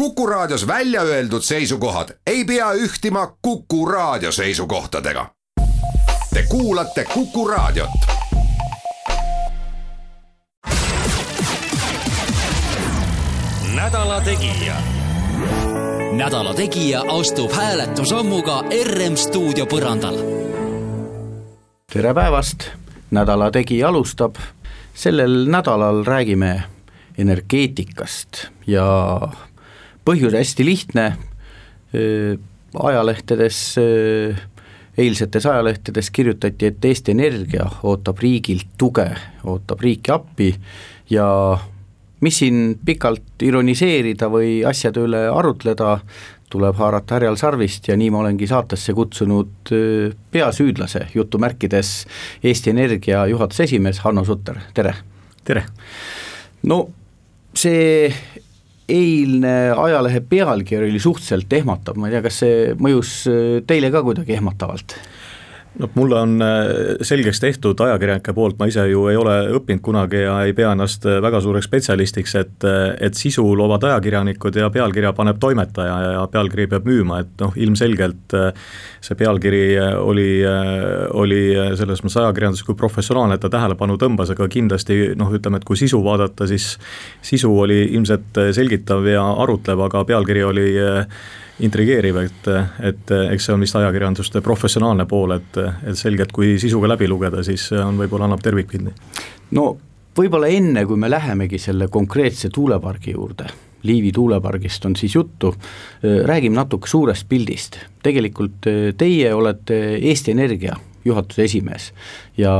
Kuku Raadios välja öeldud seisukohad ei pea ühtima Kuku Raadio seisukohtadega. Te kuulate Kuku Raadiot. nädala Tegija. nädala Tegija astub hääletusammuga RM stuudio põrandal. tere päevast, Nädala Tegija alustab. sellel nädalal räägime energeetikast ja põhjus hästi lihtne, ajalehtedes, eilsetes ajalehtedes kirjutati, et Eesti Energia ootab riigilt tuge, ootab riiki appi ja mis siin pikalt ironiseerida või asjade üle arutleda, tuleb haarata härjal sarvist ja nii ma olengi saatesse kutsunud peasüüdlase jutumärkides Eesti Energia juhatuse esimees Hanno Sutter, tere! tere! no see eilne ajalehe pealkiri oli suhteliselt ehmatav, ma ei tea, kas see mõjus teile ka kuidagi ehmatavalt? Noh, mulle on selgeks tehtud ajakirjanike poolt, ma ise ju ei ole õppinud kunagi ja ei pea ennast väga suureks spetsialistiks, et et sisu loovad ajakirjanikud ja pealkirja paneb toimetaja ja pealkiri peab müüma, et noh, ilmselgelt see pealkiri oli, oli selles mõttes ajakirjanduslikult professionaalne, et ta tähelepanu tõmbas, aga kindlasti noh, ütleme, et kui sisu vaadata, siis sisu oli ilmselt selgitav ja arutlev, aga pealkiri oli intrigeeriv, et, et eks see on vist ajakirjanduste professionaalne pool, et, et selge, et kui sisuga läbi lugeda, siis on, võib-olla annab tervikpildi. no võib-olla enne, kui me lähemegi selle konkreetse tuulepargi juurde, Liivi tuulepargist on siis juttu, räägime natuke suurest pildist. tegelikult teie olete Eesti Energia juhatuse esimees ja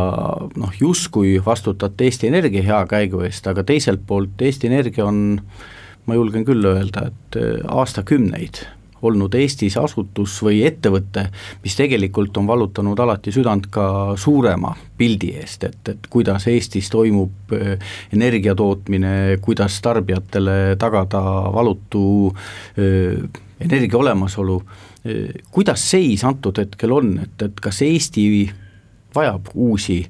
noh, justkui vastutate Eesti Energia hea käigu eest, aga teiselt poolt Eesti Energia on ma julgen küll öelda, et aastakümneid olnud Eestis asutus või ettevõte, mis tegelikult on valutanud alati südant ka suurema pildi eest, et, et kuidas Eestis toimub energia tootmine, kuidas tarbijatele tagada valutu energia olemasolu, kuidas seis antud hetkel on, et, et kas Eesti vajab uusi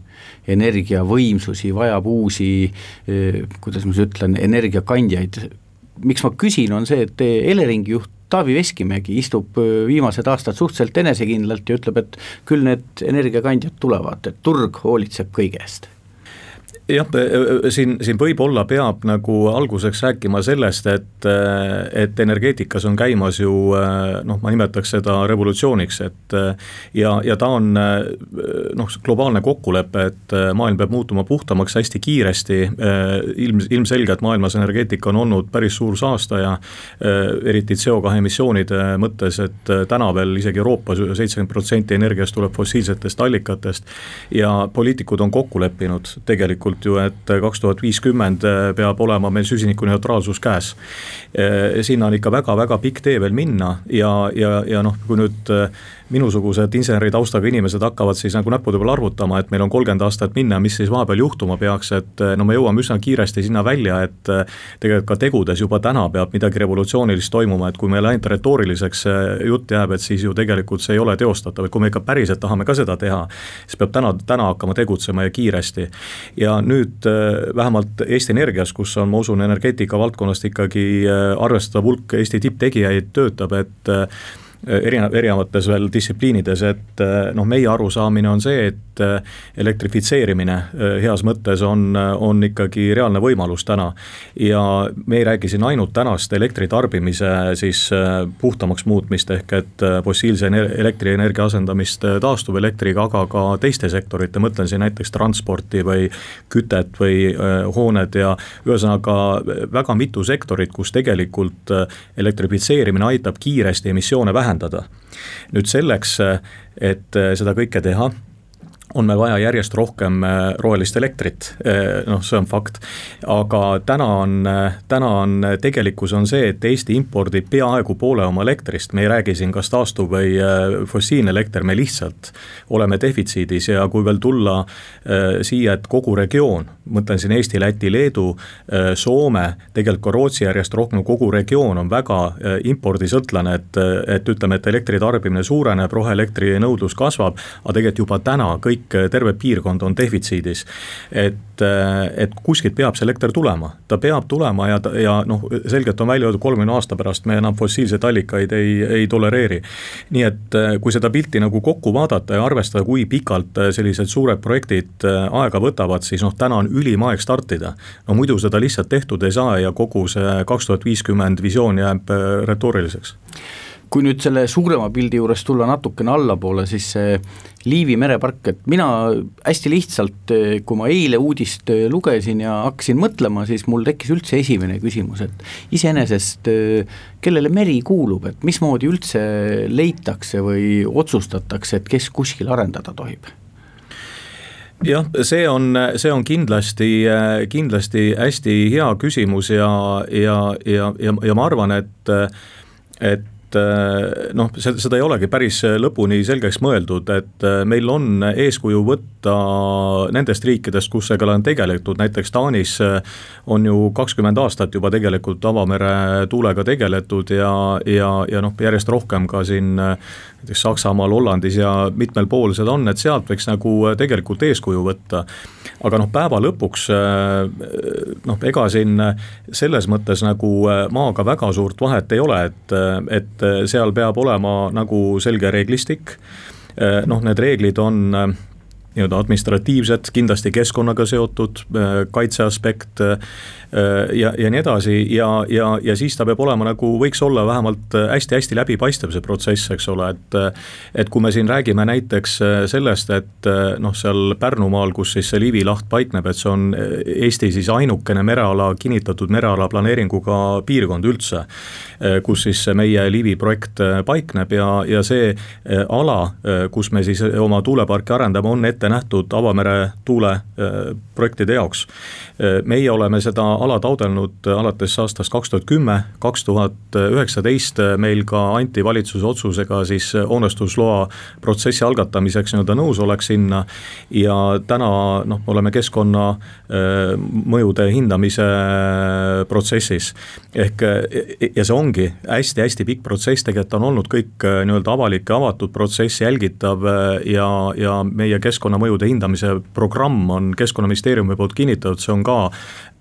energiavõimsusi, vajab uusi, kuidas ma siis ütlen, energiakandjaid, miks ma küsin, on see, et Eleringi juht Taavi Veskimägi istub viimased aastad suhteliselt enesekindlalt ja ütleb, et küll need energiakandjad tulevad, et turg hoolitseb kõige eest jah, siin, siin võib-olla peab nagu alguseks rääkima sellest, et, et energeetikas on käimas ju noh, ma nimetaks seda revolutsiooniks, et ja, ja ta on noh, globaalne kokkulepe, et maailm peab muutuma puhtamaks hästi kiiresti, ilm, ilmselgelt maailmas energeetika on olnud päris suur saastaja, eriti CO2 emissioonide mõttes, et täna veel isegi Euroopas seitsekümmend protsenti energiast tuleb fossiilsetest allikatest ja poliitikud on kokku leppinud tegelikult ju, et kaks tuhat viiskümmend peab olema meil süsinikuneutraalsus käes. sinna on ikka väga-väga pikk tee veel minna ja, ja, ja noh, kui nüüd minusugused inseneritaustaga inimesed hakkavad siis nagu näppude peal arvutama, et meil on kolmkümmend aastat minna, mis siis vahepeal juhtuma peaks, et no me jõuame üsna kiiresti sinna välja, et tegelikult ka tegudes juba täna peab midagi revolutsioonilist toimuma, et kui meil ainult retooriliseks jutt jääb, et siis ju tegelikult see ei ole teostatav, et kui me ikka päriselt tahame ka seda teha, siis peab täna, täna hakkama tegutsema ja kiiresti. ja nüüd vähemalt Eesti Energias, kus on, ma usun, energeetika valdkonnast ikkagi arvestatav hulk Eesti tipptegijaid töötab, et erinev, erinevates veel distsipliinides, et noh, meie arusaamine on see, et elektrifitseerimine heas mõttes on, on ikkagi reaalne võimalus täna. ja me ei räägi siin ainult tänast elektritarbimise siis puhtamaks muutmist, ehk et fossiilse elektrienergia asendamist taastuvelektriga, aga ka teiste sektorite, mõtlen siin näiteks transporti või kütet või hooned ja ühesõnaga väga mitu sektorit, kus tegelikult elektrifitseerimine aitab kiiresti emissioone vähendada. Nüüd selleks, et seda kõike teha on meil vaja järjest rohkem rohelist elektrit, noh, see on fakt. aga täna on, täna on, tegelikkus on see, et Eesti impordib peaaegu poole oma elektrist, me ei räägi siin kas taastuv või fossiilne elekter, me lihtsalt oleme defitsiidis ja kui veel tulla siia, et kogu regioon, mõtlen siin Eesti, Läti, Leedu, Soome, tegelikult ka Rootsi järjest rohkem, kogu regioon on väga impordisõltlane, et, et ütleme, et elektri tarbimine suureneb, roheelektri nõudlus kasvab, aga tegelikult juba täna kõik, terve piirkond on defitsiidis. et, et kuskilt peab see elekter tulema, ta peab tulema ja, ja noh, selgelt on välja öeldud, kolmekümne aasta pärast me enam fossiilseid allikaid ei, ei tolereeri. nii et kui seda pilti nagu kokku vaadata ja arvestada, kui pikalt sellised suured projektid aega võtavad, siis noh, täna on ülim aeg startida. no muidu seda lihtsalt tehtud ei saa ja kogu see kaks tuhat viiskümmend visioon jääb retooriliseks kui nüüd selle suurema pildi juures tulla natukene allapoole, siis see Liivi merepark, et mina hästi lihtsalt, kui ma eile uudist lugesin ja hakkasin mõtlema, siis mul tekkis üldse esimene küsimus, et iseenesest kellele meri kuulub, et mismoodi üldse leitakse või otsustatakse, et kes kuskil arendada tohib? jah, see on, see on kindlasti, kindlasti hästi hea küsimus ja, ja, ja, ja, ja ma arvan, et et et eh, noh, seda ei olegi päris lõpuni selgeks mõeldud, et eh, meil on eeskuju võtta nendest riikidest, kus sellega on tegeletud, näiteks Taanis eh, on ju kakskümmend aastat juba tegelikult avamere tuulega tegeletud ja, ja, ja noh, järjest rohkem ka siin näiteks Saksamaal, Hollandis ja mitmel pool seda on, et sealt võiks nagu tegelikult eeskuju võtta. aga noh, päeva lõpuks noh, ega siin selles mõttes nagu maaga väga suurt vahet ei ole, et, et et eh, seal peab olema nagu selge reeglistik. Eh, noh, need reeglid on eh, nii-öelda administratiivsed, kindlasti keskkonnaga seotud, kaitse aspekt ja, ja nii edasi ja, ja, ja siis ta peab olema nagu, võiks olla vähemalt hästi-hästi läbipaistev see protsess, eks ole, et. et kui me siin räägime näiteks sellest, et noh, seal Pärnumaal, kus siis see Liivi laht paikneb, et see on Eesti siis ainukene mereala, kinnitatud mereala planeeringuga piirkond üldse. kus siis meie Liivi projekt paikneb ja, ja see ala, kus me siis oma tuuleparki arendame, on ette nähtud avamere tuuleprojektide jaoks. Meie oleme seda ala taotlenud alates aastast kaks tuhat kümme, kaks tuhat üheksateist meil ka anti valitsuse otsusega siis hoonestusloa protsessi algatamiseks nii-öelda nõusolek sinna. ja täna noh, oleme keskkonna äh, mõjude hindamise protsessis. ehk ja see ongi hästi-hästi pikk protsess, tegelikult on olnud kõik äh, nii-öelda avalik ja avatud protsess, jälgitav äh, ja, ja meie keskkonnamõjude hindamise programm on keskkonnaministeeriumi poolt kinnitatud, see on ka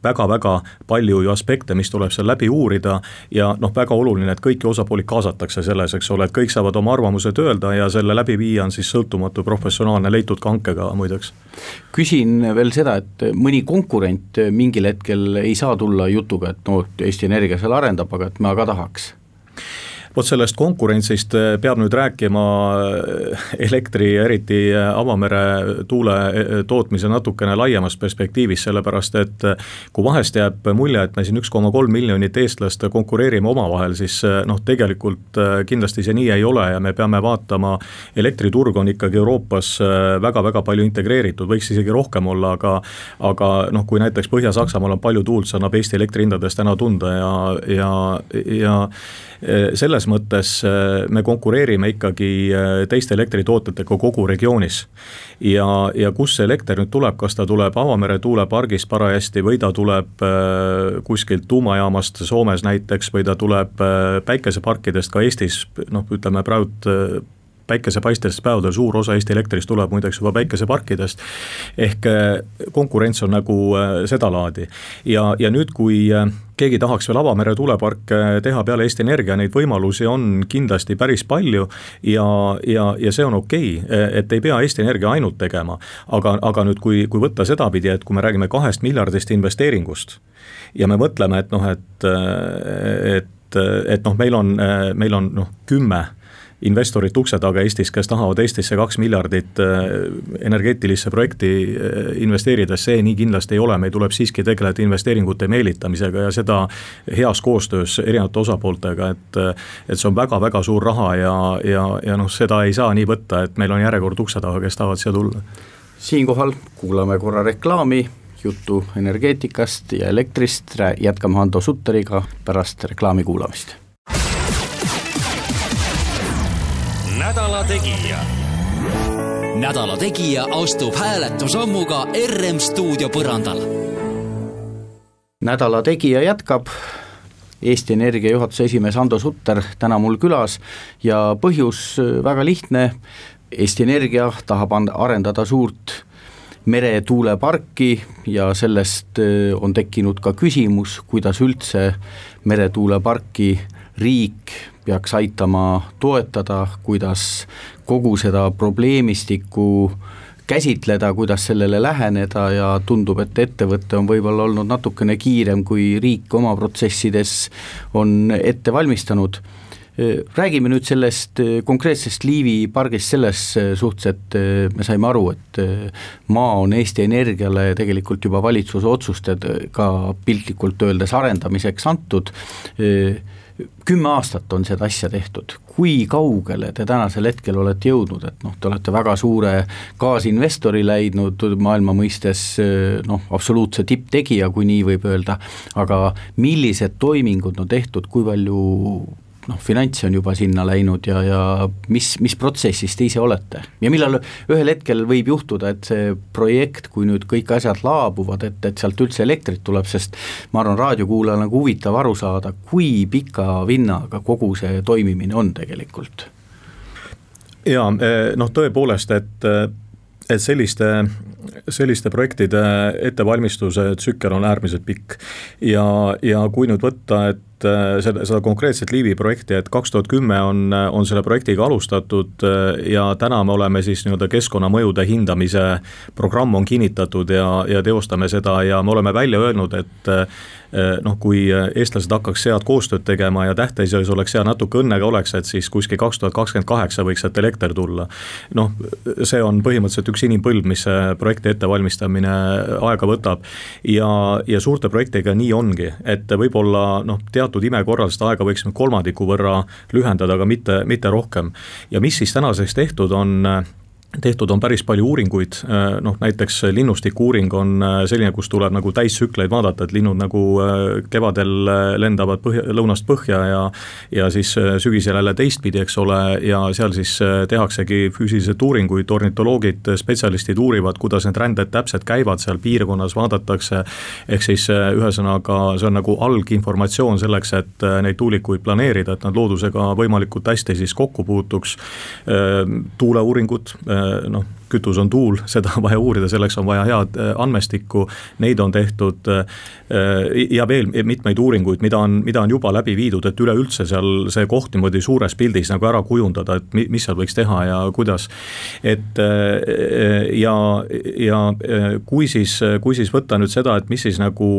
väga-väga palju ju aspekte, mis tuleb seal läbi uurida. ja noh, väga oluline, et kõiki osapooli kaasatakse selles, eks ole, et kõik saavad oma arvamused öelda ja selle läbiviija on siis sõltumatu professionaalne, leitud ka hankega muideks. küsin veel seda, et mõni konkurent mingil hetkel ei saa tulla jutuga, et no Eesti Energia seal arendab, aga et ma ka tahaks vot sellest konkurentsist eh, peab nüüd rääkima eh, elektri, eriti eh, avamere tuule tootmise natukene laiemas perspektiivis, sellepärast et kui vahest jääb mulje, et me siin üks koma kolm miljonit eestlast konkureerime omavahel, siis noh, tegelikult kindlasti see nii ei ole ja me peame vaatama, elektriturg on ikkagi Euroopas väga-väga palju integreeritud, võiks isegi rohkem olla, aga aga noh, kui näiteks Põhja-Saksamaal on palju tuult, see annab Eesti elektrihindadest täna tunda ja, ja, ja selles mõttes äh, me konkureerime ikkagi äh, teiste elektritootjatega kogu regioonis. ja, ja kust see elekter nüüd tuleb, kas ta tuleb avamere tuulepargist parajasti või ta tuleb äh, kuskilt tuumajaamast Soomes näiteks või ta tuleb päikeseparkidest ka Eestis, noh, ütleme praegu päikesepaistelistel päevadel suur osa Eesti elektrist tuleb muideks juba päikeseparkidest. ehk äh, konkurents on nagu äh, sedalaadi ja, ja nüüd, kui äh, keegi tahaks veel avamere tuuleparke teha peale Eesti Energia, neid võimalusi on kindlasti päris palju ja, ja, ja see on okei okay,, et ei pea Eesti Energia ainult tegema. aga, aga nüüd, kui, kui võtta sedapidi, et kui me räägime kahest miljardist investeeringust ja me mõtleme, et noh, et, et, et noh, meil on, meil on noh, kümme investorid ukse taga Eestis, kes tahavad Eestisse kaks miljardit äh, energeetilisse projekti äh, investeerida, see nii kindlasti ei ole, meil tuleb siiski tegeleda investeeringute meelitamisega ja seda heas koostöös erinevate osapooltega, et et see on väga-väga suur raha ja, ja, ja noh, seda ei saa nii võtta, et meil on järjekord ukse taga, kes tahavad siia tulla. siinkohal kuulame korra reklaami, juttu energeetikast ja elektrist, jätkame Hando Sutteriga pärast reklaami kuulamist nädala Tegija. nädala Tegija astub hääletusammuga RM stuudio põrandal. nädala Tegija jätkab Eesti Energia juhatuse esimees Ando Sutter täna mul külas ja põhjus väga lihtne, Eesti Energia tahab arendada suurt meretuuleparki ja sellest on tekkinud ka küsimus, kuidas üldse meretuuleparki riik peaks aitama toetada, kuidas kogu seda probleemistikku käsitleda, kuidas sellele läheneda ja tundub, et ettevõte on võib-olla olnud natukene kiirem, kui riik oma protsessides on ette valmistanud räägime nüüd sellest konkreetsest Liivi pargist selles suhtes, et me saime aru, et maa on Eesti Energiale tegelikult juba valitsuse otsustega piltlikult öeldes arendamiseks antud. Kümme aastat on seda asja tehtud, kui kaugele te tänasel hetkel olete jõudnud, et noh, te olete väga suure kaasinvestori leidnud maailma mõistes noh, absoluutse tipptegija, kui nii võib öelda, aga millised toimingud on tehtud, kui palju noh, finantse on juba sinna läinud ja, ja mis, mis protsessis te ise olete ja millal ühel hetkel võib juhtuda, et see projekt, kui nüüd kõik asjad laabuvad, et, et sealt üldse elektrit tuleb, sest ma arvan, raadiokuulajal nagu huvitav aru saada, kui pika vinnaga kogu see toimimine on tegelikult? eh, noh tõepoolest, et et selliste, selliste projektide ettevalmistuse tsükkel on äärmiselt pikk. ja, ja kui nüüd võtta, et äh, seda, seda konkreetset Liivi projekti, et kaks tuhat kümme on, on selle projektiga alustatud äh, ja täna me oleme siis nii-öelda keskkonnamõjude hindamise programm on kinnitatud ja, ja teostame seda ja me oleme välja öelnud, et äh, noh, kui eestlased hakkaks head koostööd tegema ja tähteises oleks hea, natuke õnne ka oleks, et siis kuskil kaks tuhat kakskümmend kaheksa võiks sealt elekter tulla. noh, see on põhimõtteliselt üks inimpõlv, mis see projekti ettevalmistamine aega võtab ja, ja suurte projektidega nii ongi, et võib-olla noh, teatud ime korral seda aega võiksime kolmandiku võrra lühendada, aga mitte, mitte rohkem. ja mis siis tänaseks tehtud on tehtud on päris palju uuringuid, äh, noh näiteks linnustiku uuring on äh, selline, kus tuleb nagu täistsükleid vaadata, et linnud nagu äh, kevadel lendavad põhja, lõunast põhja ja ja siis sügisel jälle teistpidi, eks ole, ja seal siis tehaksegi füüsiliselt uuringuid, ornitoloogid, spetsialistid uurivad, kuidas need ränded täpselt käivad seal piirkonnas, vaadatakse, ehk siis ühesõnaga, see on nagu alginformatsioon selleks, et neid tuulikuid planeerida, et nad loodusega võimalikult hästi siis kokku puutuks, tuuleuuringud, noh, kütus on tuul, seda on vaja uurida, selleks on vaja head äh, andmestikku, neid on tehtud äh, ja veel mitmeid uuringuid, mida on, mida on juba läbi viidud, et üleüldse seal see koht niimoodi suures pildis nagu ära kujundada, et mis seal võiks teha ja kuidas. et äh, ja, ja kui siis, kui siis võtta nüüd seda, et mis siis nagu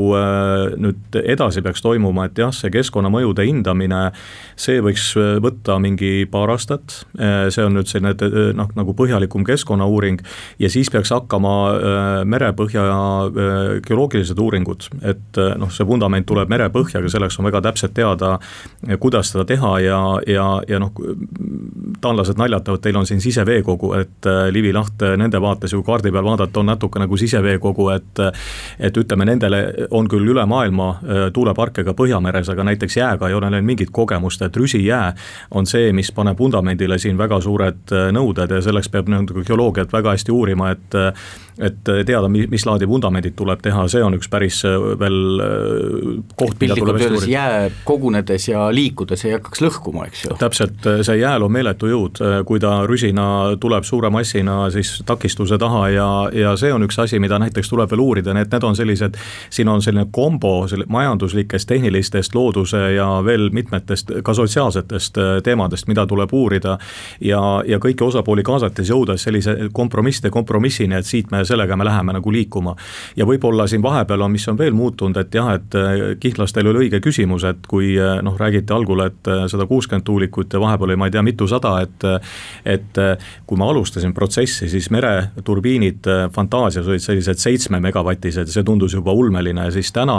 nüüd edasi peaks toimuma, et jah, see keskkonnamõjude hindamine, see võiks võtta mingi paar aastat, see on nüüd selline noh, nagu põhjalikum keskkonnauuring, uuring ja siis peaks hakkama äh, merepõhja äh, geoloogilised uuringud, et äh, noh, see vundament tuleb merepõhja, aga selleks on väga täpselt teada, kuidas seda teha ja, ja, ja noh, taanlased naljatavad, teil on siin siseveekogu, et Liivi laht nende vaates ju kaardi peal vaadata on natuke nagu siseveekogu, et et ütleme, nendele on küll üle maailma tuuleparke ka Põhjameres, aga näiteks jääga ei ole neil mingit kogemust, et rüsijää on see, mis paneb vundamendile siin väga suured nõuded ja selleks peab nagu geoloogiat väga hästi uurima, et et teada, mis laadi vundamendid tuleb teha, see on üks päris äh, veel äh, koht, mida tuleb hästi uurida. jää kogunedes ja liikudes ei hakkaks lõhkuma, eks ju. täpselt, äh, see jääl on meeletu jõud, kui ta rüsina tuleb suure massina siis takistuse taha ja, ja see on üks asi, mida näiteks tuleb veel uurida, nii et need on sellised, siin on selline kombo selle majanduslikest, tehnilistest, looduse ja veel mitmetest ka sotsiaalsetest teemadest, mida tuleb uurida ja, ja kõiki osapooli kaasates jõuda sellise kompromisside kompromissini, et siit me sellega me läheme nagu liikuma. ja võib-olla siin vahepeal on, mis on veel muutunud, et jah, et äh, kihnlastel oli õige küsimus, et kui äh, noh, räägiti algul, et äh, sada kuuskümmend tuulikut ja vahepeal oli ma ei tea, mitusada, et et kui ma alustasin protsessi, siis mereturbiinid Fantaasias olid sellised seitsme megavatised see tundus juba ulmeline siis täna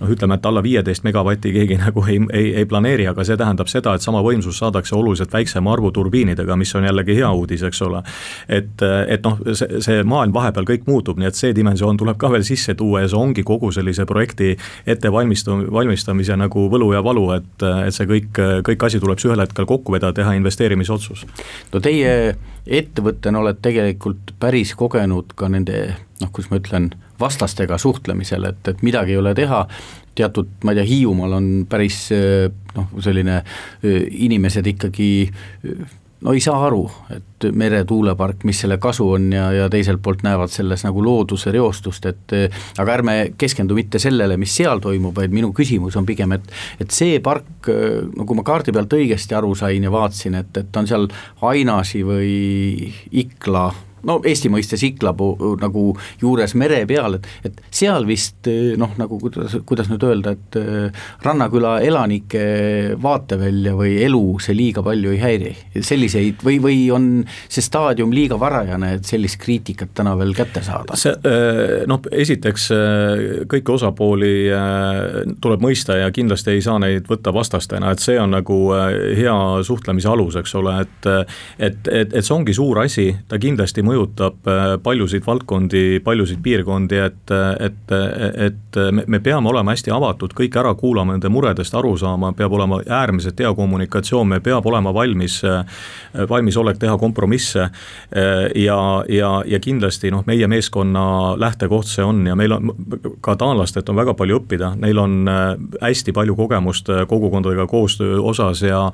noh, ütleme, et alla viieteist megavati keegi nagu ei, ei, ei planeeri, aga see tähendab seda, et sama võimsus saadakse oluliselt väiksema arvu turbiinidega, mis on jällegi hea uudis, eks ole. et, et noh, see, see maailm vahepeal kõik muutub, nii et see dimensioon tuleb ka veel sisse tuua ja see ongi kogu sellise projekti ettevalmistu-, valmistamise nagu võlu ja valu, et, et see kõik, kõik asi tuleb siis ühel hetkel kokku vedada, teha investeerimisotsus. no teie ettevõttena olete tegelikult päris kogenud ka nende noh, kuidas ma ütlen, vastastega suhtlemisel, et, et midagi ei ole teha, teatud, ma ei tea, Hiiumaal on päris noh, selline inimesed ikkagi no ei saa aru, et meretuulepark, mis selle kasu on ja, ja teiselt poolt näevad selles nagu looduse reostust, et aga ärme keskendu mitte sellele, mis seal toimub, vaid minu küsimus on pigem, et et see park, no kui ma kaardi pealt õigesti aru sain ja vaatasin, et, et on seal Ainasi või Ikla no Eesti mõistes Ikla nagu juures mere peal, et, et seal vist noh, nagu kuidas, kuidas nüüd öelda, et äh, Rannaküla elanike vaatevälja või elu see liiga palju ei häiri, selliseid või, või on see staadium liiga varajane, et sellist kriitikat täna veel kätte saada? see äh, noh, esiteks kõiki osapooli tuleb mõista ja kindlasti ei saa neid võtta vastastena, et see on nagu hea suhtlemise alus, eks ole, et et, et, et see ongi suur asi, ta kindlasti mõjutab mõjutab äh, paljusid valdkondi, paljusid piirkondi, et, et, et me, me peame olema hästi avatud, kõik ära kuulama, nende muredest aru saama, peab olema äärmiselt hea kommunikatsioon, me peab olema valmis, äh, valmisolek teha kompromisse. Äh, ja, ja, ja kindlasti noh, meie meeskonna lähtekoht see on ja meil on ka taanlastelt on väga palju õppida, neil on hästi palju kogemust kogukondadega koostöö osas ja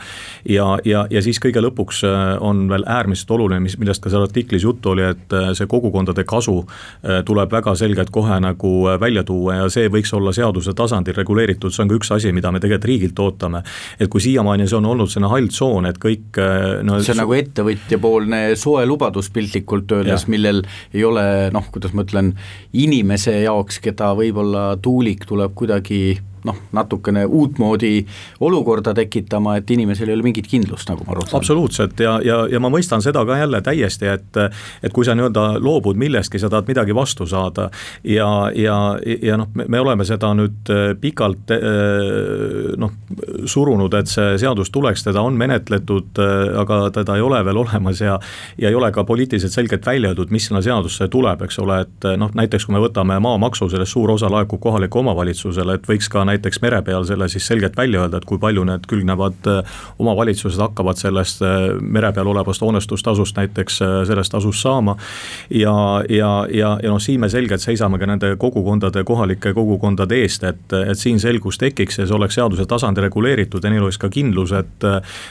ja, ja, ja siis kõige lõpuks on veel äärmiselt oluline, mis, millest ka seal artiklis juttu oli, et äh, see kogukondade kasu äh, tuleb väga selgelt kohe nagu äh, välja tuua ja see võiks olla seaduse tasandil reguleeritud, see on ka üks asi, mida me tegelikult riigilt ootame. et kui siiamaani see on olnud selline hall tsoon, et kõik no see on nagu ettevõtjapoolne soe lubadus piltlikult öeldes, millel ei ole noh, kuidas ma ütlen, inimese jaoks, keda võib-olla tuulik tuleb kuidagi noh, natukene uutmoodi olukorda tekitama, et inimesel ei ole mingit kindlust, nagu ma aru saan. absoluutselt ja, ja, ja ma mõistan seda ka jälle täiesti, et et kui sa nii-öelda loobud millestki, sa tahad midagi vastu saada ja, ja, ja noh, me oleme seda nüüd äh, pikalt äh, noh, surunud, et see seadus tuleks, teda on menetletud, äh, aga teda ei ole veel olemas ja ja ei ole ka poliitiliselt selgelt välja öeldud, mis sinna seadusse tuleb, eks ole, et noh, näiteks kui me võtame maamaksu, sellest suur osa laekub kohalikule omavalitsusele, et võiks ka näiteks mere peal selle siis selgelt välja öelda, et kui palju need külgnevad äh, omavalitsused hakkavad sellest äh, mere peal olevast hoonestustasust näiteks äh, sellest tasust saama. ja, ja, ja, ja noh, siin me selgelt seisame ka nende kogukondade, kohalike kogukondade eest, et, et siin selgus tekiks ja see oleks seaduse tasandil reguleeritud ja neil oleks ka kindlus, et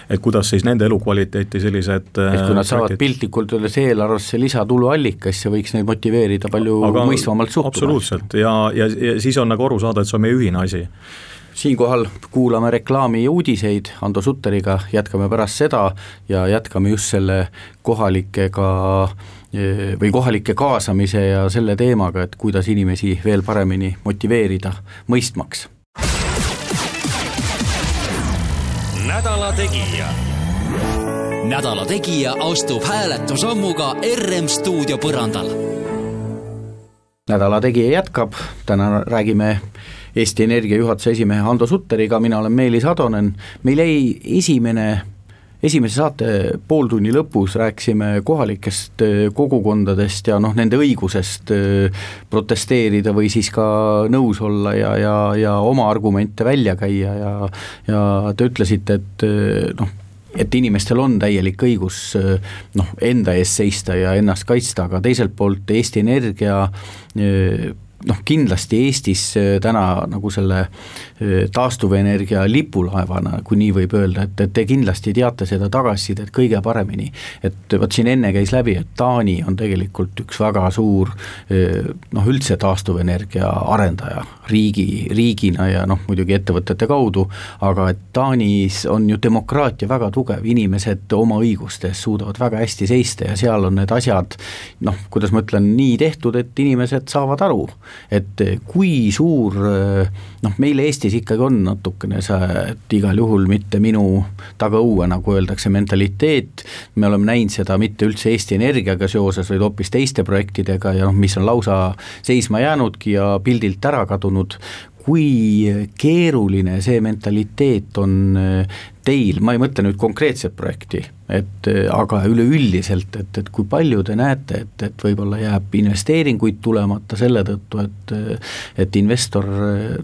et kuidas siis nende elukvaliteeti sellised et kui nad saavad piltlikult öeldes eelarvesse lisatuluallika, siis see võiks neid motiveerida palju Aga mõistvamalt suhtuma. absoluutselt ja, ja, ja siis on nagu aru saada, et see on meie ühine asi siinkohal kuulame reklaami ja uudiseid Ando Sutteriga, jätkame pärast seda ja jätkame just selle kohalikega või kohalike kaasamise ja selle teemaga, et kuidas inimesi veel paremini motiveerida mõistmaks. nädala Tegija. nädala Tegija astub hääletusammuga RM stuudio põrandal. nädala Tegija jätkab, täna räägime Eesti Energia juhatuse esimehe Hando Sutteriga, mina olen Meelis Atonen, meil jäi esimene esimese saate pooltunni lõpus rääkisime kohalikest äh, kogukondadest ja noh, nende õigusest äh, protesteerida või siis ka nõus olla ja, ja, ja oma argumente välja käia ja ja te ütlesite, et äh, noh, et inimestel on täielik õigus noh, enda eest seista ja ennast kaitsta, aga teiselt poolt Eesti Energia noh, kindlasti Eestis äh, täna nagu selle taastuvenergia lipulaevana, kui nii võib öelda, et, et te kindlasti teate seda tagasisidet kõige paremini. et vot siin enne käis läbi, et Taani on tegelikult üks väga suur äh, noh, üldse taastuvenergia arendaja riigi, riigina ja noh, muidugi ettevõtete kaudu, aga et Taanis on ju demokraatia väga tugev, inimesed oma õigustes suudavad väga hästi seista ja seal on need asjad noh, kuidas ma ütlen, nii tehtud, et inimesed saavad aru et kui suur noh, meil Eestis ikkagi on natukene see, et igal juhul mitte minu tagaõue, nagu öeldakse, mentaliteet, me oleme näinud seda mitte üldse Eesti Energiaga seoses, vaid hoopis teiste projektidega ja noh, mis on lausa seisma jäänudki ja pildilt ära kadunud, kui keeruline see mentaliteet on äh, teil, ma ei mõtle nüüd konkreetset projekti, et äh, aga üleüldiselt, et, et kui palju te näete, et, et võib-olla jääb investeeringuid tulemata selle tõttu, et äh, et investor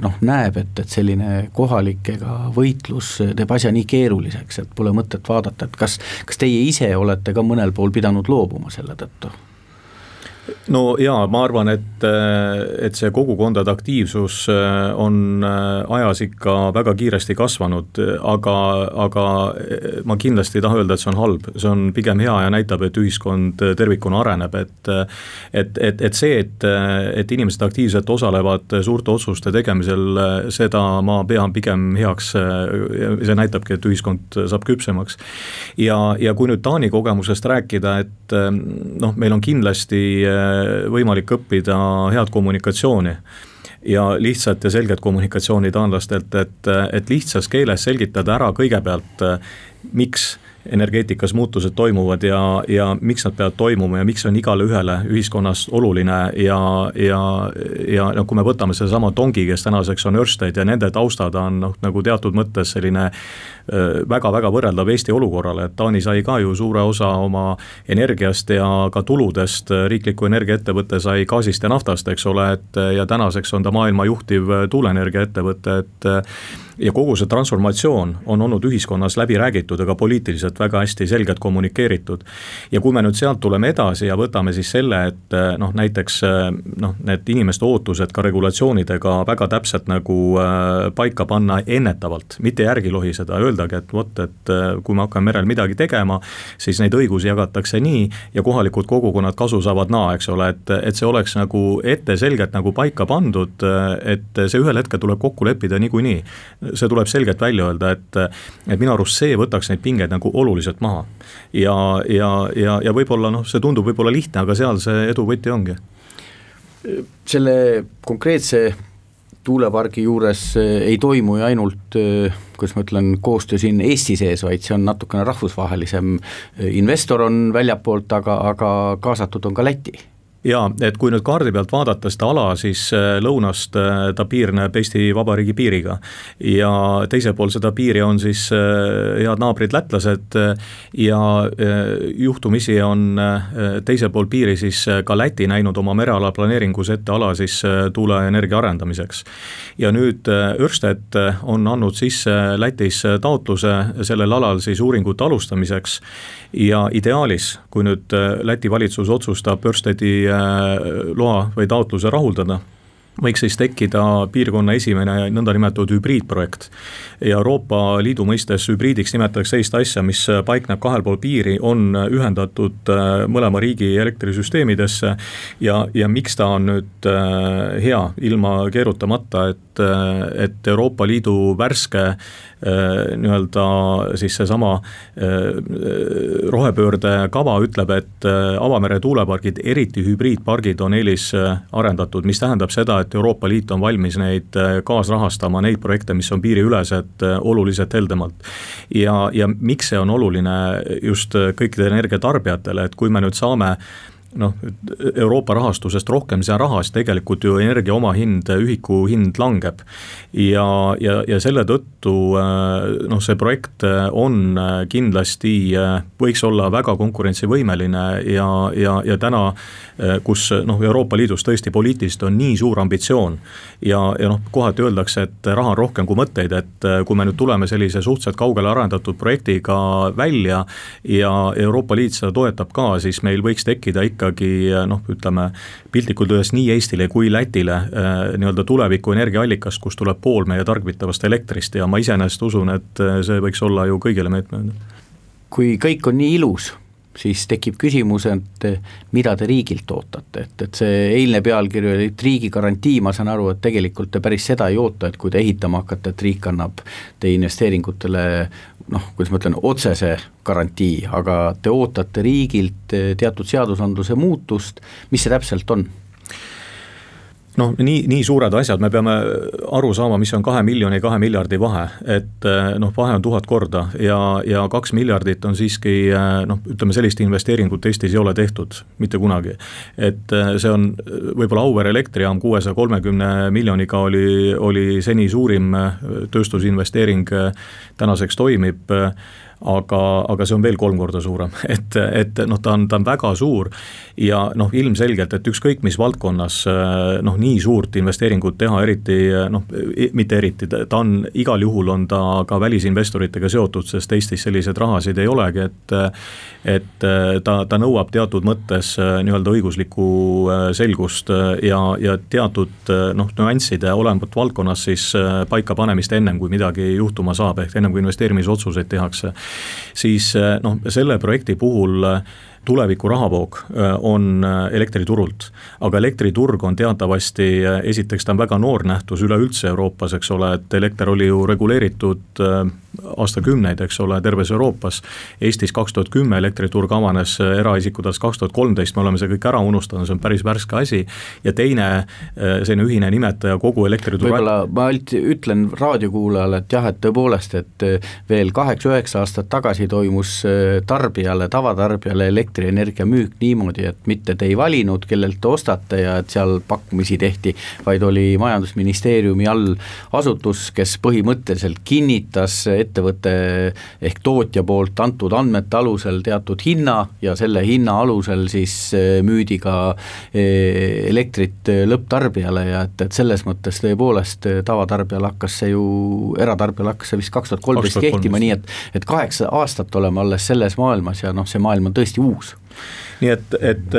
noh, näeb, et, et selline kohalikega võitlus teeb asja nii keeruliseks, et pole mõtet vaadata, et kas, kas teie ise olete ka mõnel pool pidanud loobuma selle tõttu? No jaa, ma arvan, et, et see kogukondade aktiivsus äh, on äh, ajas ikka väga kiiresti kasvanud, aga, aga äh, ma kindlasti ei taha öelda, et see on halb, see on pigem hea ja näitab, et ühiskond tervikuna areneb, et et, et, et see, et, et inimesed aktiivselt osalevad suurte otsuste tegemisel, seda ma pean pigem heaks, see näitabki, et ühiskond saab küpsemaks. ja, ja kui nüüd Taani kogemusest rääkida, et noh, meil on kindlasti võimalik õppida head kommunikatsiooni ja lihtsat ja selget kommunikatsiooni taanlastelt, et, et lihtsas keeles selgitada ära kõigepealt, miks energeetikas muutused toimuvad ja, ja miks nad peavad toimuma ja miks see on igale ühele ühiskonnas oluline ja, ja, ja noh, kui me võtame sedasama Tongi, kes tänaseks on Ørsted ja nende taustad on noh, nagu teatud mõttes selline väga-väga võrreldav Eesti olukorrale, et Taani sai ka ju suure osa oma energiast ja ka tuludest, riikliku energiaettevõte sai gaasist ja naftast, eks ole, et ja tänaseks on ta maailma juhtiv tuuleenergiaettevõte, et ja kogu see transformatsioon on olnud ühiskonnas läbi räägitud, aga poliitiliselt väga hästi selgelt kommunikeeritud. ja kui me nüüd sealt tuleme edasi ja võtame siis selle, et noh, näiteks noh, need inimeste ootused ka regulatsioonidega väga täpselt nagu äh, paika panna ennetavalt, mitte järgi lohiseda, öeldagi, et vot, et kui me hakkame merel midagi tegema, siis neid õigusi jagatakse nii ja kohalikud kogukonnad kasu saavad naa, eks ole, et, et see oleks nagu ette selgelt nagu paika pandud, et see ühel hetkel tuleb kokku leppida niikuinii see tuleb selgelt välja öelda, et, et minu arust see võtaks neid pingeid nagu oluliselt maha. ja, ja, ja, ja võib-olla noh, see tundub võib-olla lihtne, aga seal see edu võti ongi. selle konkreetse tuulepargi juures eh, ei toimu ju ainult eh, kuidas ma ütlen, koostöö siin Eesti sees, vaid see on natukene rahvusvahelisem, eh, investor on väljapoolt, aga, aga kaasatud on ka Läti jaa, et kui nüüd kaardi pealt vaadata seda ala, siis äh, lõunast äh, ta piirneb Eesti Vabariigi piiriga. ja teisel pool seda piiri on siis äh, head naabrid lätlased ja juhtumisi on teisel pool piiri siis ka Läti näinud oma mereala planeeringus ette ala siis tuuleenergia arendamiseks. ja nüüd Ørsted on andnud sisse Lätis taotluse sellel alal siis uuringute alustamiseks ja ideaalis, kui nüüd Läti valitsus otsustab Örstedi loa või taotluse rahuldada võiks siis tekkida piirkonna esimene nõndanimetatud hübriidprojekt. Euroopa Liidu mõistes hübriidiks nimetatakse sellist asja, mis paikneb kahel pool piiri, on ühendatud äh, mõlema riigi elektrisüsteemidesse ja, ja miks ta on nüüd äh, hea, ilma keerutamata, et, äh, et Euroopa Liidu värske Äh, nii-öelda siis seesama äh, rohepöörde kava ütleb, et äh, avamere tuulepargid, eriti hübriidpargid on eelisarendatud, mis tähendab seda, et Euroopa Liit on valmis neid kaasrahastama, neid projekte, mis on piiriülesed, oluliselt heldemalt. ja, ja miks see on oluline just kõikidele energiatarbijatele, et kui me nüüd saame noh, Euroopa rahastusest rohkem seal raha, siis tegelikult ju energia omahind, ühiku hind langeb. ja, ja, ja selle tõttu äh, noh, see projekt äh, on äh, kindlasti, võiks olla väga konkurentsivõimeline ja, ja, ja täna, kus noh, Euroopa Liidus tõesti poliitiliselt on nii suur ambitsioon ja, ja noh, kohati öeldakse, et raha on rohkem kui mõtteid, et kui me nüüd tuleme sellise suhteliselt kaugele arendatud projektiga välja ja Euroopa Liit seda toetab ka, siis meil võiks tekkida ikka ikkagi noh, ütleme piltlikult öeldes nii Eestile kui Lätile äh, nii-öelda tuleviku energiaallikas, kust tuleb pool meie tarbitavast elektrist ja ma iseenesest usun, et äh, see võiks olla ju kõigile meetme. kui kõik on nii ilus, siis tekib küsimus, et mida te riigilt ootate, et, et see eilne pealkiri oli, et riigi garantii, ma saan aru, et tegelikult te päris seda ei oota, et kui te ehitama hakkate, et riik annab teie investeeringutele noh, kuidas ma ütlen, otsese garantii, aga te ootate riigilt eh, teatud seadusandluse muutust, mis see täpselt on? Noh, nii, nii suured asjad, me peame aru saama, mis on kahe miljoni ja kahe miljardi vahe, et eh, noh, vahe on tuhat korda ja, ja kaks miljardit on siiski eh, noh, ütleme sellist investeeringut Eestis ei ole tehtud mitte kunagi. et see on võib-olla Auvere elektrijaam kuuesaja kolmekümne miljoniga oli, oli seni suurim tööstusinvesteering tänaseks toimib aga, aga see on veel kolm korda suurem, et, et noh, ta on, ta on väga suur ja noh, ilmselgelt, et ükskõik mis valdkonnas noh, nii suurt investeeringut teha, eriti noh, mitte eriti, ta on, igal juhul on ta ka välisinvestoritega seotud, sest Eestis selliseid rahasid ei olegi, et et ta, ta nõuab teatud mõttes nii-öelda õiguslikku selgust ja, ja teatud noh, nüansside olevat valdkonnas siis paikapanemist ennem, kui midagi juhtuma saab, ehk ennem kui investeerimisotsuseid tehakse siis eh, noh, selle projekti puhul eh, tuleviku rahavoog äh, on elektriturult. aga elektriturg on teatavasti, esiteks ta on väga noor nähtus üleüldse Euroopas, eks ole, et elekter oli ju reguleeritud aastakümneid, eks ole, terves Euroopas. Eestis kaks tuhat kümme elektriturg avanes, eraisikute alles kaks tuhat kolmteist, me oleme selle kõik ära unustanud, see on päris värske asi. ja teine selline ühine nimetaja kogu elektrituru. võib-olla ma ütlen raadiokuulajale, et jah, et tõepoolest, et veel kaheksa-üheksa aastat tagasi toimus tarbijale, tavatarbijale elektri elektrienergia müük niimoodi, et mitte te ei valinud, kellelt te ostate ja et seal pakkumisi tehti, vaid oli majandusministeeriumi all asutus, kes põhimõtteliselt kinnitas ettevõtte ehk tootja poolt antud andmete alusel teatud hinna ja selle hinna alusel siis eh, müüdi ka eh, elektrit eh, lõpptarbijale ja et, et selles mõttes tõepoolest tavatarbijal hakkas see ju, eratarbijal hakkas see vist kaks tuhat kolmteist kehtima, nii et, et kaheksa aastat oleme alles selles maailmas ja noh, see maailm on tõesti uus nii et, et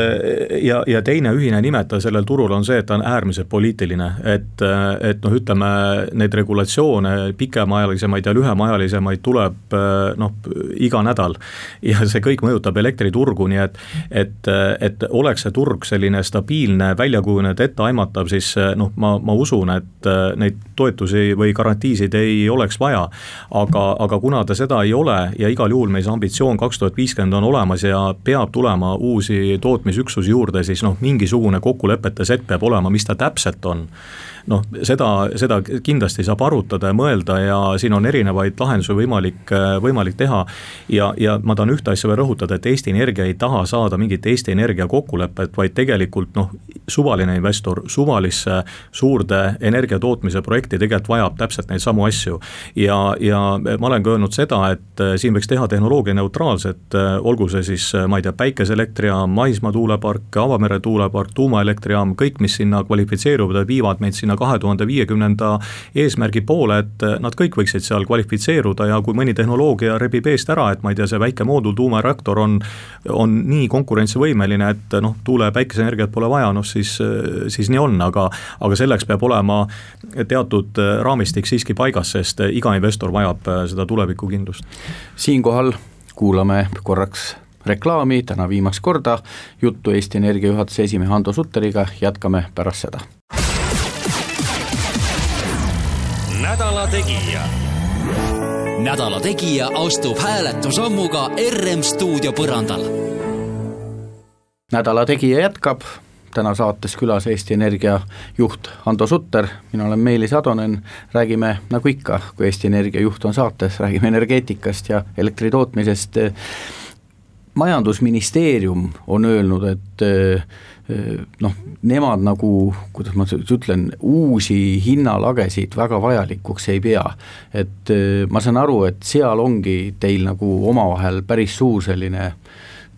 ja, ja teine ühine nimetaja sellel turul on see, et ta on äärmiselt poliitiline, et, et noh, ütleme neid regulatsioone, pikemaajalisemaid ja lühemaajalisemaid tuleb noh, iga nädal. ja see kõik mõjutab elektriturgu, nii et, et, et oleks see turg selline stabiilne, välja kujunenud, etteaimatav, siis noh, ma, ma usun, et neid toetusi või garantiisid ei oleks vaja. aga, aga kuna ta seda ei ole ja igal juhul meil see ambitsioon kaks tuhat viiskümmend on olemas ja peab tulema uusi tootmisüksusi juurde, siis noh, mingisugune kokkulepete sett peab olema, mis ta täpselt on noh, seda, seda kindlasti saab arutada ja mõelda ja siin on erinevaid lahendusi võimalik, võimalik teha. ja, ja ma tahan ühte asja veel rõhutada, et Eesti Energia ei taha saada mingit Eesti Energia kokkulepet, vaid tegelikult noh, suvaline investor suvalisse suurde energiatootmise projekti tegelikult vajab täpselt neid samu asju. ja, ja ma olen ka öelnud seda, et siin võiks teha tehnoloogia neutraalset, olgu see siis, ma ei tea, päikeseelektrijaam, maismaa tuulepark, avamere tuulepark, tuumaelektrijaam, kõik, mis sinna kvalifitseeruvad, viivad meid sinna sinna kahe tuhande viiekümnenda eesmärgi poole, et nad kõik võiksid seal kvalifitseeruda ja kui mõni tehnoloogia rebib eest ära, et ma ei tea, see väike moodul, tuumareaktor on, on nii konkurentsivõimeline, et noh, tuule- ja päikeseenergiat pole vaja, noh siis, siis nii on, aga, aga selleks peab olema teatud raamistik siiski paigas, sest iga investor vajab seda tulevikukindlust. siinkohal kuulame korraks reklaami, täna viimast korda, juttu Eesti Energia juhatuse esimehe Hando Sutteriga, jätkame pärast seda nädala Tegija. nädala Tegija astub hääletusammuga RM stuudio põrandal. nädala Tegija jätkab, täna saates külas Eesti Energia juht Hando Sutter, mina olen Meelis Atonen, räägime nagu ikka, kui Eesti Energia juht on saates, räägime energeetikast ja elektri tootmisest. majandusministeerium on öelnud, et noh, nemad nagu, kuidas ma ütlen, uusi hinnalagesid väga vajalikuks ei pea. et ma saan aru, et seal ongi teil nagu omavahel päris suur selline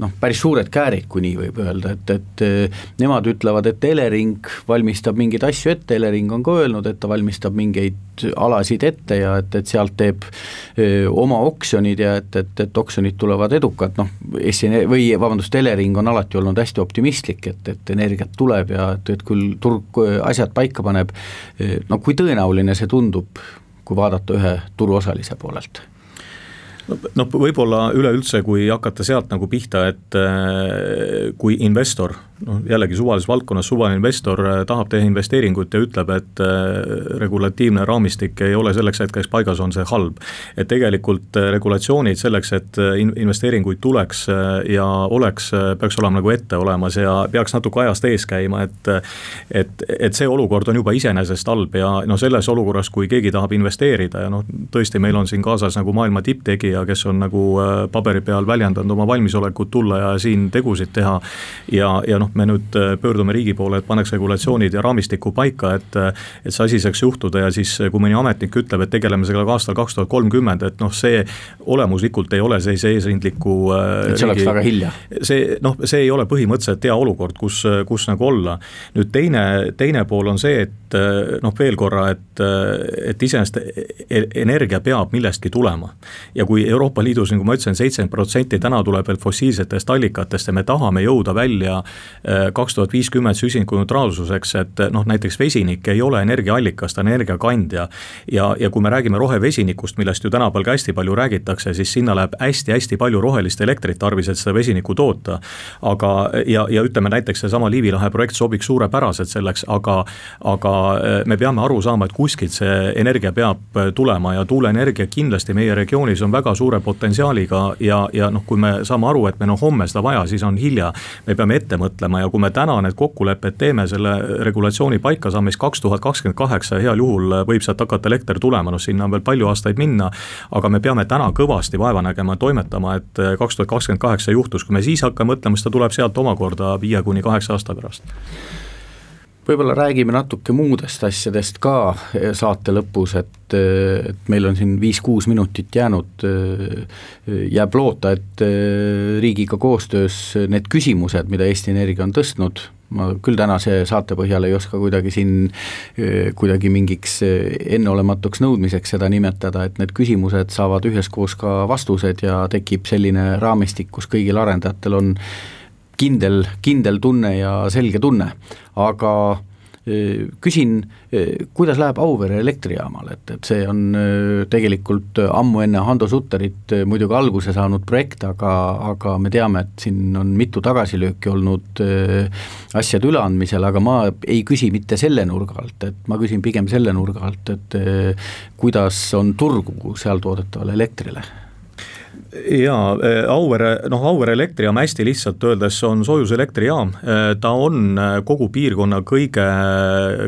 noh, päris suured käärid, kui nii võib öelda, et, et eh, nemad ütlevad, et Elering valmistab mingeid asju ette, Elering on ka öelnud, et ta valmistab mingeid alasid ette ja et, et sealt teeb öö, eh, oma oksjonid ja et, et, et oksjonid tulevad edukad, noh, Eesti või vabandust, Elering on alati olnud hästi optimistlik, et, et energiat tuleb ja et, et küll turg asjad paika paneb, eh, no kui tõenäoline see tundub, kui vaadata ühe turuosalise poolelt no võib-olla üleüldse, kui hakata sealt nagu pihta, et äh, kui investor noh, jällegi suvalises valdkonnas suvaline investor äh, tahab teha investeeringut ja ütleb, et äh, regulatiivne raamistik ei ole selleks hetkeks paigas, on see halb. et tegelikult regulatsioonid selleks, et investeeringuid tuleks ja oleks, peaks olema nagu ette olemas ja peaks natuke ajast ees käima, et et, et see olukord on juba iseenesest halb ja noh, selles olukorras, kui keegi tahab investeerida ja noh, tõesti, meil on siin kaasas nagu maailma tipptegijad, ja kes on nagu paberi peal väljendanud oma valmisolekut tulla ja siin tegusid teha. ja, ja noh, me nüüd pöördume riigi poole, et paneks regulatsioonid ja raamistiku paika, et, et see asi saaks juhtuda ja siis, kui mõni ametnik ütleb, et tegeleme sellega aastal kaks tuhat kolmkümmend, et noh, see olemuslikult ei ole see seesrindliku. et see oleks väga hilja. see noh, see ei ole põhimõtteliselt hea olukord, kus, kus nagu olla. nüüd teine, teine pool on see, et noh, veel korra, et, et iseenesest e-, energia peab millestki tulema. ja kui Euroopa Liidus, nagu ma ütlesin, seitsekümmend protsenti täna tuleb veel fossiilsetest allikatest ja me tahame jõuda välja äh, kaks tuhat viiskümmend süsinikuneutraalsuseks, et noh, näiteks vesinik ei ole energiaallikas, ta on energiakandja. ja, ja kui me räägime rohevesinikust, millest ju tänapäeval ka hästi palju räägitakse, siis sinna läheb hästi-hästi palju rohelist elektrit tarvis, et seda vesinikku toota. aga, ja, ja ütleme näiteks seesama Liivi lahe projekt sobiks suurepäraselt selleks, aga, aga äh, me peame aru saama, et kuskilt see energia peab äh, tulema ja tuuleenergia kindlasti meie regioonis on väga suure potentsiaaliga ja, ja noh, kui me saame aru, et meil on homme seda vaja, siis on hilja. me peame ette mõtlema ja kui me täna need kokkulepped teeme, selle regulatsiooni paika saame, siis kaks tuhat kakskümmend kaheksa heal juhul võib sealt hakata elekter tulema, noh sinna on veel palju aastaid minna. aga me peame täna kõvasti vaeva nägema, toimetama, et kaks tuhat kakskümmend kaheksa juhtus, kui me siis hakkame mõtlema, siis ta tuleb sealt omakorda viie kuni kaheksa aasta pärast võib-olla räägime natuke muudest asjadest ka saate lõpus, et, et meil on siin viis-kuus minutit jäänud, jääb loota, et riigiga koostöös need küsimused, mida Eesti Energia on tõstnud, ma küll tänase saate põhjal ei oska kuidagi siin kuidagi mingiks enneolematuks nõudmiseks seda nimetada, et need küsimused saavad üheskoos ka vastused ja tekib selline raamistik, kus kõigil arendajatel on kindel, kindel tunne ja selge tunne, aga küsin, kuidas läheb Auvere elektrijaamal, et, et see on tegelikult ammu enne Hando Sutterit muidugi alguse saanud projekt, aga, aga me teame, et siin on mitu tagasilööki olnud asjade üleandmisel, aga ma ei küsi mitte selle nurga alt, et ma küsin pigem selle nurga alt, et kuidas on turgu seal toodetavale elektrile jaa, äh, Auvere, noh Auvere elektrijaam hästi lihtsalt öeldes on soojuselektrijaam, äh, ta on äh, kogu piirkonna kõige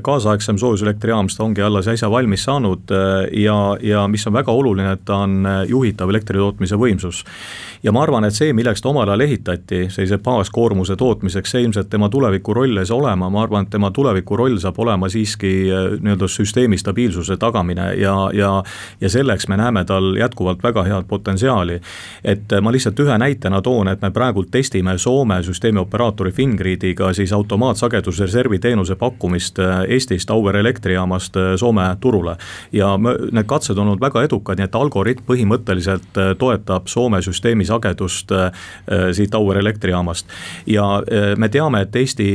kaasaegsem soojuselektrijaam, sest ta ongi alles äsja valmis saanud ja, ja mis on väga oluline, et ta on juhitav elektritootmise võimsus. ja ma arvan, et see, milleks ta omal ajal ehitati, sellise baaskoormuse tootmiseks, see ilmselt tema tuleviku roll ei saa olema, ma arvan, et tema tuleviku roll saab olema siiski nii-öelda süsteemi stabiilsuse tagamine ja, ja ja selleks me näeme tal jätkuvalt väga head potentsiaali et ma lihtsalt ühe näitena toon, et me praegult testime Soome süsteemioperaatori Fingridiga siis automaatsagedusreservi teenuse pakkumist äh, Eestist Auvere elektrijaamast äh, Soome turule. ja need katsed on olnud väga edukad, nii et algoritm põhimõtteliselt äh, toetab Soome süsteemi sagedust siit Auvere elektrijaamast. ja me teame, et Eesti,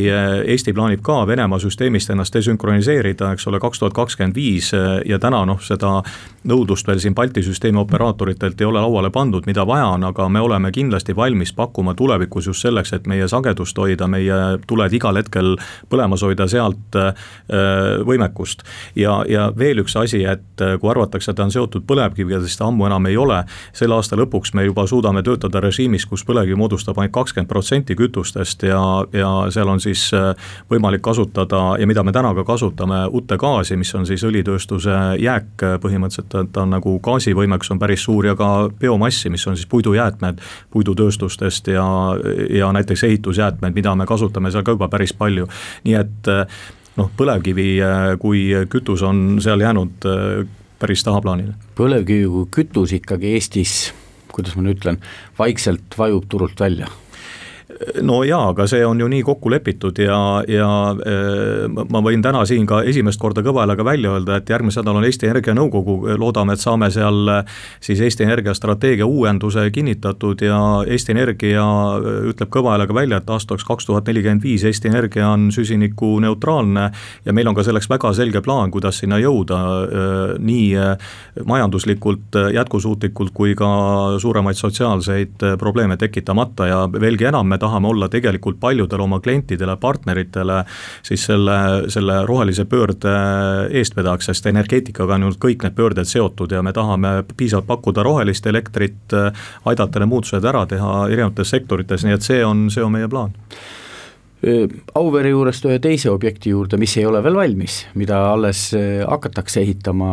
Eesti plaanib ka Venemaa süsteemist ennast desünkroniseerida, eks ole, kaks tuhat kakskümmend viis ja täna noh, seda nõudlust veel siin Balti süsteemi operaatoritelt ei ole lauale pandud, infot, mida vaja on, aga me oleme kindlasti valmis pakkuma tulevikus just selleks, et meie sagedust hoida, meie tuled igal hetkel põlemas hoida, sealt äh, võimekust. ja, ja veel üks asi, et äh, kui arvatakse, et ta on seotud põlevkiviga, siis ta ammu enam ei ole. selle aasta lõpuks me juba suudame töötada režiimis, kus põlevkivi moodustab ainult kakskümmend protsenti kütustest ja, ja seal on siis äh, võimalik kasutada ja mida me täna ka kasutame, uute gaasi, mis on siis õlitööstuse jääk põhimõtteliselt, ta on nagu gaasivõimekus on päris suur ja ka biomassi, mis on siis puidujäätmed puidutööstustest ja, ja näiteks ehitusjäätmed, mida me kasutame seal ka juba päris palju. nii et noh, põlevkivi kui kütus on seal jäänud päris tahaplaanile. põlevkivi kui kütus ikkagi Eestis, kuidas ma nüüd ütlen, vaikselt vajub turult välja no jaa, aga see on ju nii kokku lepitud ja, ja äh, ma võin täna siin ka esimest korda kõva häälega välja öelda, et järgmisel nädalal on Eesti Energia nõukogu, loodame, et saame seal äh, siis Eesti Energia strateegia uuenduse kinnitatud ja Eesti Energia äh, ütleb kõva häälega välja, et aastaks kaks tuhat nelikümmend viis Eesti Energia on süsinikuneutraalne ja meil on ka selleks väga selge plaan, kuidas sinna jõuda, nii majanduslikult, jätkusuutlikult kui ka suuremaid sotsiaalseid probleeme tekitamata ja veelgi enam, me tahame olla tegelikult paljudele oma klientidele, partneritele siis selle, selle rohelise pöörde eestvedajaks, sest energeetikaga on ju kõik need pöörded seotud ja me tahame piisavalt pakkuda rohelist elektrit, aidata need muutused ära teha erinevates sektorites, nii et see on, see on meie plaan. Auvere juurest ühe teise objekti juurde, mis ei ole veel valmis, mida alles hakatakse ehitama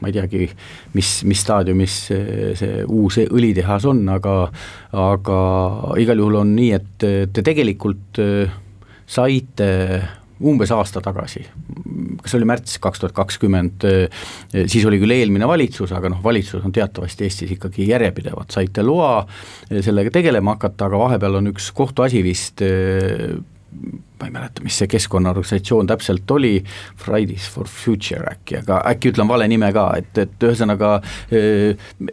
ma ei teagi, mis, mis staadiumis see, uus õlitehas on, aga aga igal juhul on nii, et te tegelikult saite umbes aasta tagasi, kas oli märts kaks tuhat kakskümmend, siis oli küll eelmine valitsus, aga noh, valitsus on teatavasti Eestis ikkagi järjepidevad, saite loa sellega tegelema hakata, aga vahepeal on üks kohtuasi vist ma ei mäleta, mis see keskkonnaorganisatsioon täpselt oli, Fridays for Future äkki, aga äkki ütlen vale nime ka, et, et ühesõnaga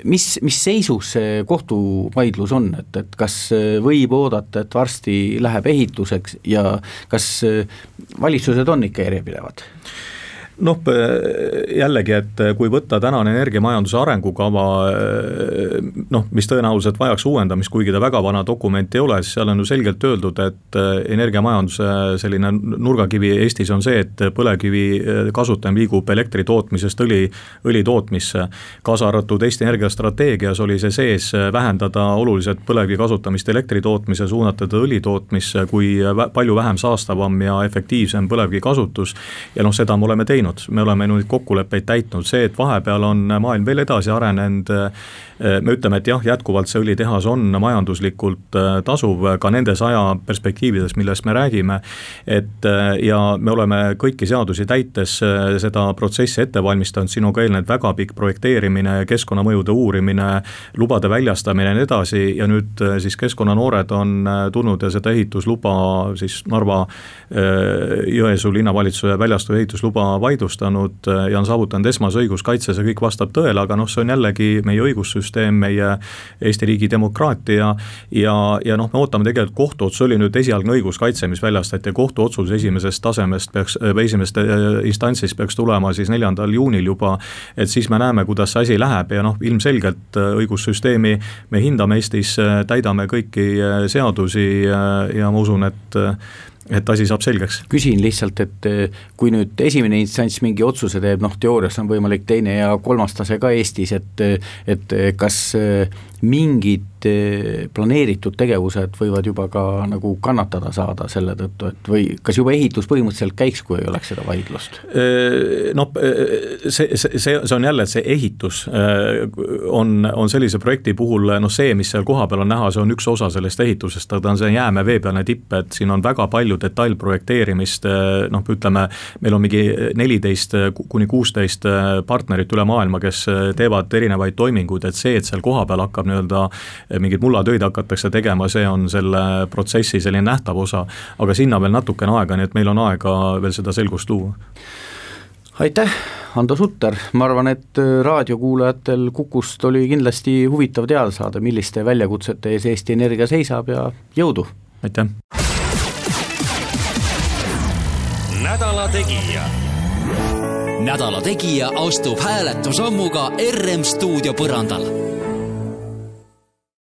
mis, mis seisus see kohtuvaidlus on, et, et kas võib oodata, et varsti läheb ehituseks ja kas valitsused on ikka järjepidevad? Noh, jällegi, et kui võtta tänane energiamajanduse arengukava, noh, mis tõenäoliselt vajaks uuendamist, kuigi ta väga vana dokument ei ole, siis seal on ju selgelt öeldud, et energiamajanduse selline nurgakivi Eestis on see, et põlevkivi kasutamine liigub elektri tootmisest õli, õli tootmisse. kaasa arvatud Eesti Energia strateegias oli see sees, vähendada oluliselt põlevkivi kasutamist elektri tootmise, suunata ta õli tootmisse, kui palju vähem saastavam ja efektiivsem põlevkivi kasutus. ja noh, seda me oleme teinud teinud, me oleme neid kokkuleppeid täitnud, see, et vahepeal on maailm veel edasi arenenud, eh, me ütleme, et jah, jätkuvalt see õlitehas on majanduslikult eh, tasuv ka nendes ajaperspektiivides, millest me räägime, et eh, ja me oleme kõiki seadusi täites seda protsessi ette valmistanud, sinuga eelnenud väga pikk projekteerimine, keskkonnamõjude uurimine, lubade väljastamine ja nii edasi. Ja nüüd siis keskkonnanoored on tulnud ja seda ehitusluba siis Narva Jõesuu linnavalitsuse väljastatud ehitusluba vaidlustanud ja on saavutanud esmase õiguskaitse, see kõik vastab tõele, aga noh, see on jällegi meie õigussüsteem, meie Eesti riigi demokraatia ja, ja noh, me ootame tegelikult kohtuotsus, oli nüüd esialgne õiguskaitse, mis väljastati ja kohtuotsus esimesest tasemest peaks, esimesest äh, instantsist peaks tulema siis neljandal juunil juba, et siis me näeme, kuidas see asi läheb ja noh, ilmselgelt äh, õigussüsteemi me hindame Eestis, äh, täidame kõiki seadusi ja ma usun, et et asi saab selgeks. küsin lihtsalt, et eh, kui nüüd esimene instants mingi otsuse teeb, noh teoorias on võimalik teine ja kolmas tase ka Eestis, et et kas mingid eh, planeeritud tegevused võivad juba ka nagu kannatada saada selle tõttu, et või kas juba ehitus põhimõtteliselt käiks, kui ei oleks seda vaidlust? Noh, see, see, see, on jälle, et see ehitus on, on sellise projekti puhul noh, see, mis seal kohapeal on näha, see on üks osa sellest ehitusest, ta on see jäämäe veepealne tipp, et siin on väga palju detailprojekteerimist, noh, ütleme, meil on mingi neliteist kuni kuusteist partnerit üle maailma, kes teevad erinevaid toiminguid, et see, et seal kohapeal hakkab nii-öelda mingeid mullatöid hakatakse tegema, see on selle protsessi selline nähtav osa. aga sinna veel natukene aega, nii et meil on aega veel seda selgust luua aitäh, Ando Sutter, ma arvan, et äh, raadiokuulajatel Kukust oli kindlasti huvitav teada saada, milliste väljakutsete ees Eesti Energia seisab ja jõudu! aitäh! nädala Tegija. nädala Tegija astub hääletusammuga RM stuudio põrandal